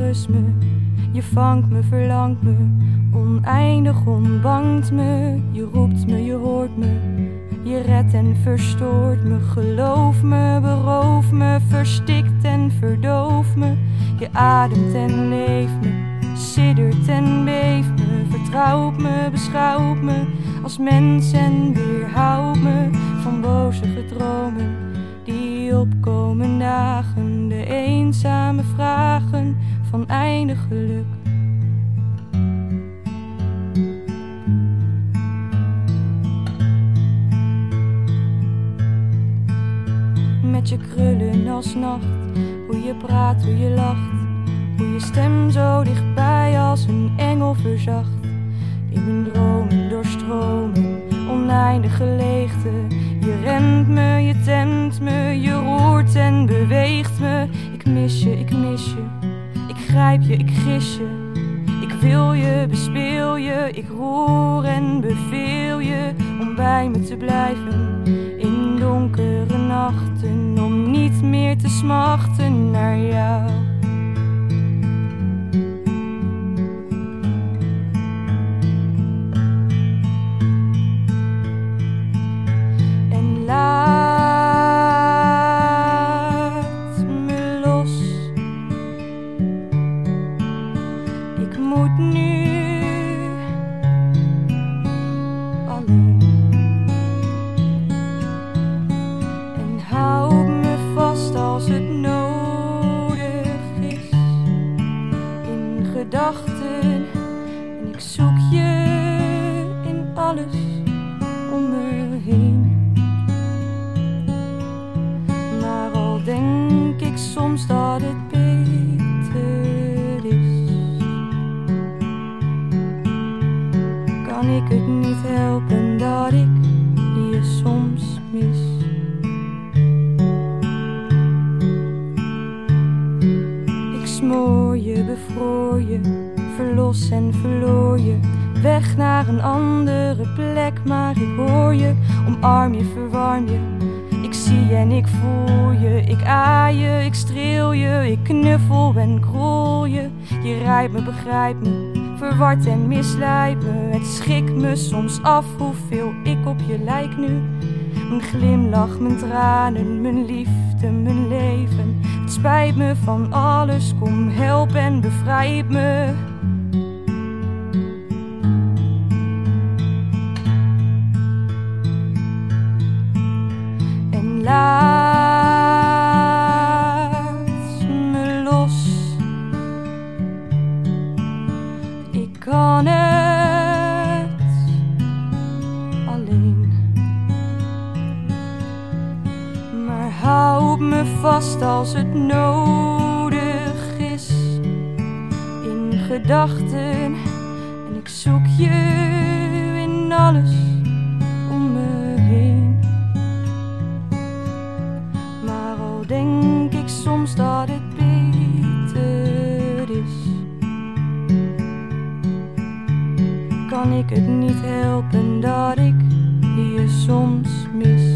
kust me, je vangt me, verlangt me, oneindig ontbangt me. Je roept me, je hoort me, je redt en verstoort me. Geloof me, beroof me, verstikt en verdoof me. Je ademt en leeft me, siddert en beeft me. Vertrouwt me, beschouwt me als mens en weerhoudt me van boze gedromen die opkomen dagen, de eenzame vragen van eindig geluk. Met je krullen als nacht, hoe je praat, hoe je lacht, hoe je stem zo dichtbij als een engel verzacht. In mijn dromen doorstromen, oneindige leegte. Je rent me, beweegt me. Ik mis je, ik mis je, ik grijp je, ik gis je. Ik wil je, bespeel je, ik roer en beveel je om bij me te blijven in donkere nachten, om niet meer te smachten naar jou. Ik moet nu alleen. En houd me vast als het nodig is. In gedachten. En ik zoek je in alles om me heen. Maar al denk ik soms dat het ik het niet helpen dat ik je soms mis. Ik smoor je, bevroor je, verlos en verloor je. Weg naar een andere plek, maar ik hoor je, omarm je, verwarm je. Ik zie en ik voel je, ik aai je, ik streel je, ik knuffel en krol je. Je rijdt me, begrijpt me, verward en misleidt me. Het schikt me soms af hoeveel ik op je lijk nu. Mijn glimlach, mijn tranen, mijn liefde, mijn leven. Het spijt me van alles, kom help en bevrijd me. Alleen. Maar houd me vast als het nodig is. In gedachten. En ik zoek je in alles kan ik het niet helpen dat ik je soms mis.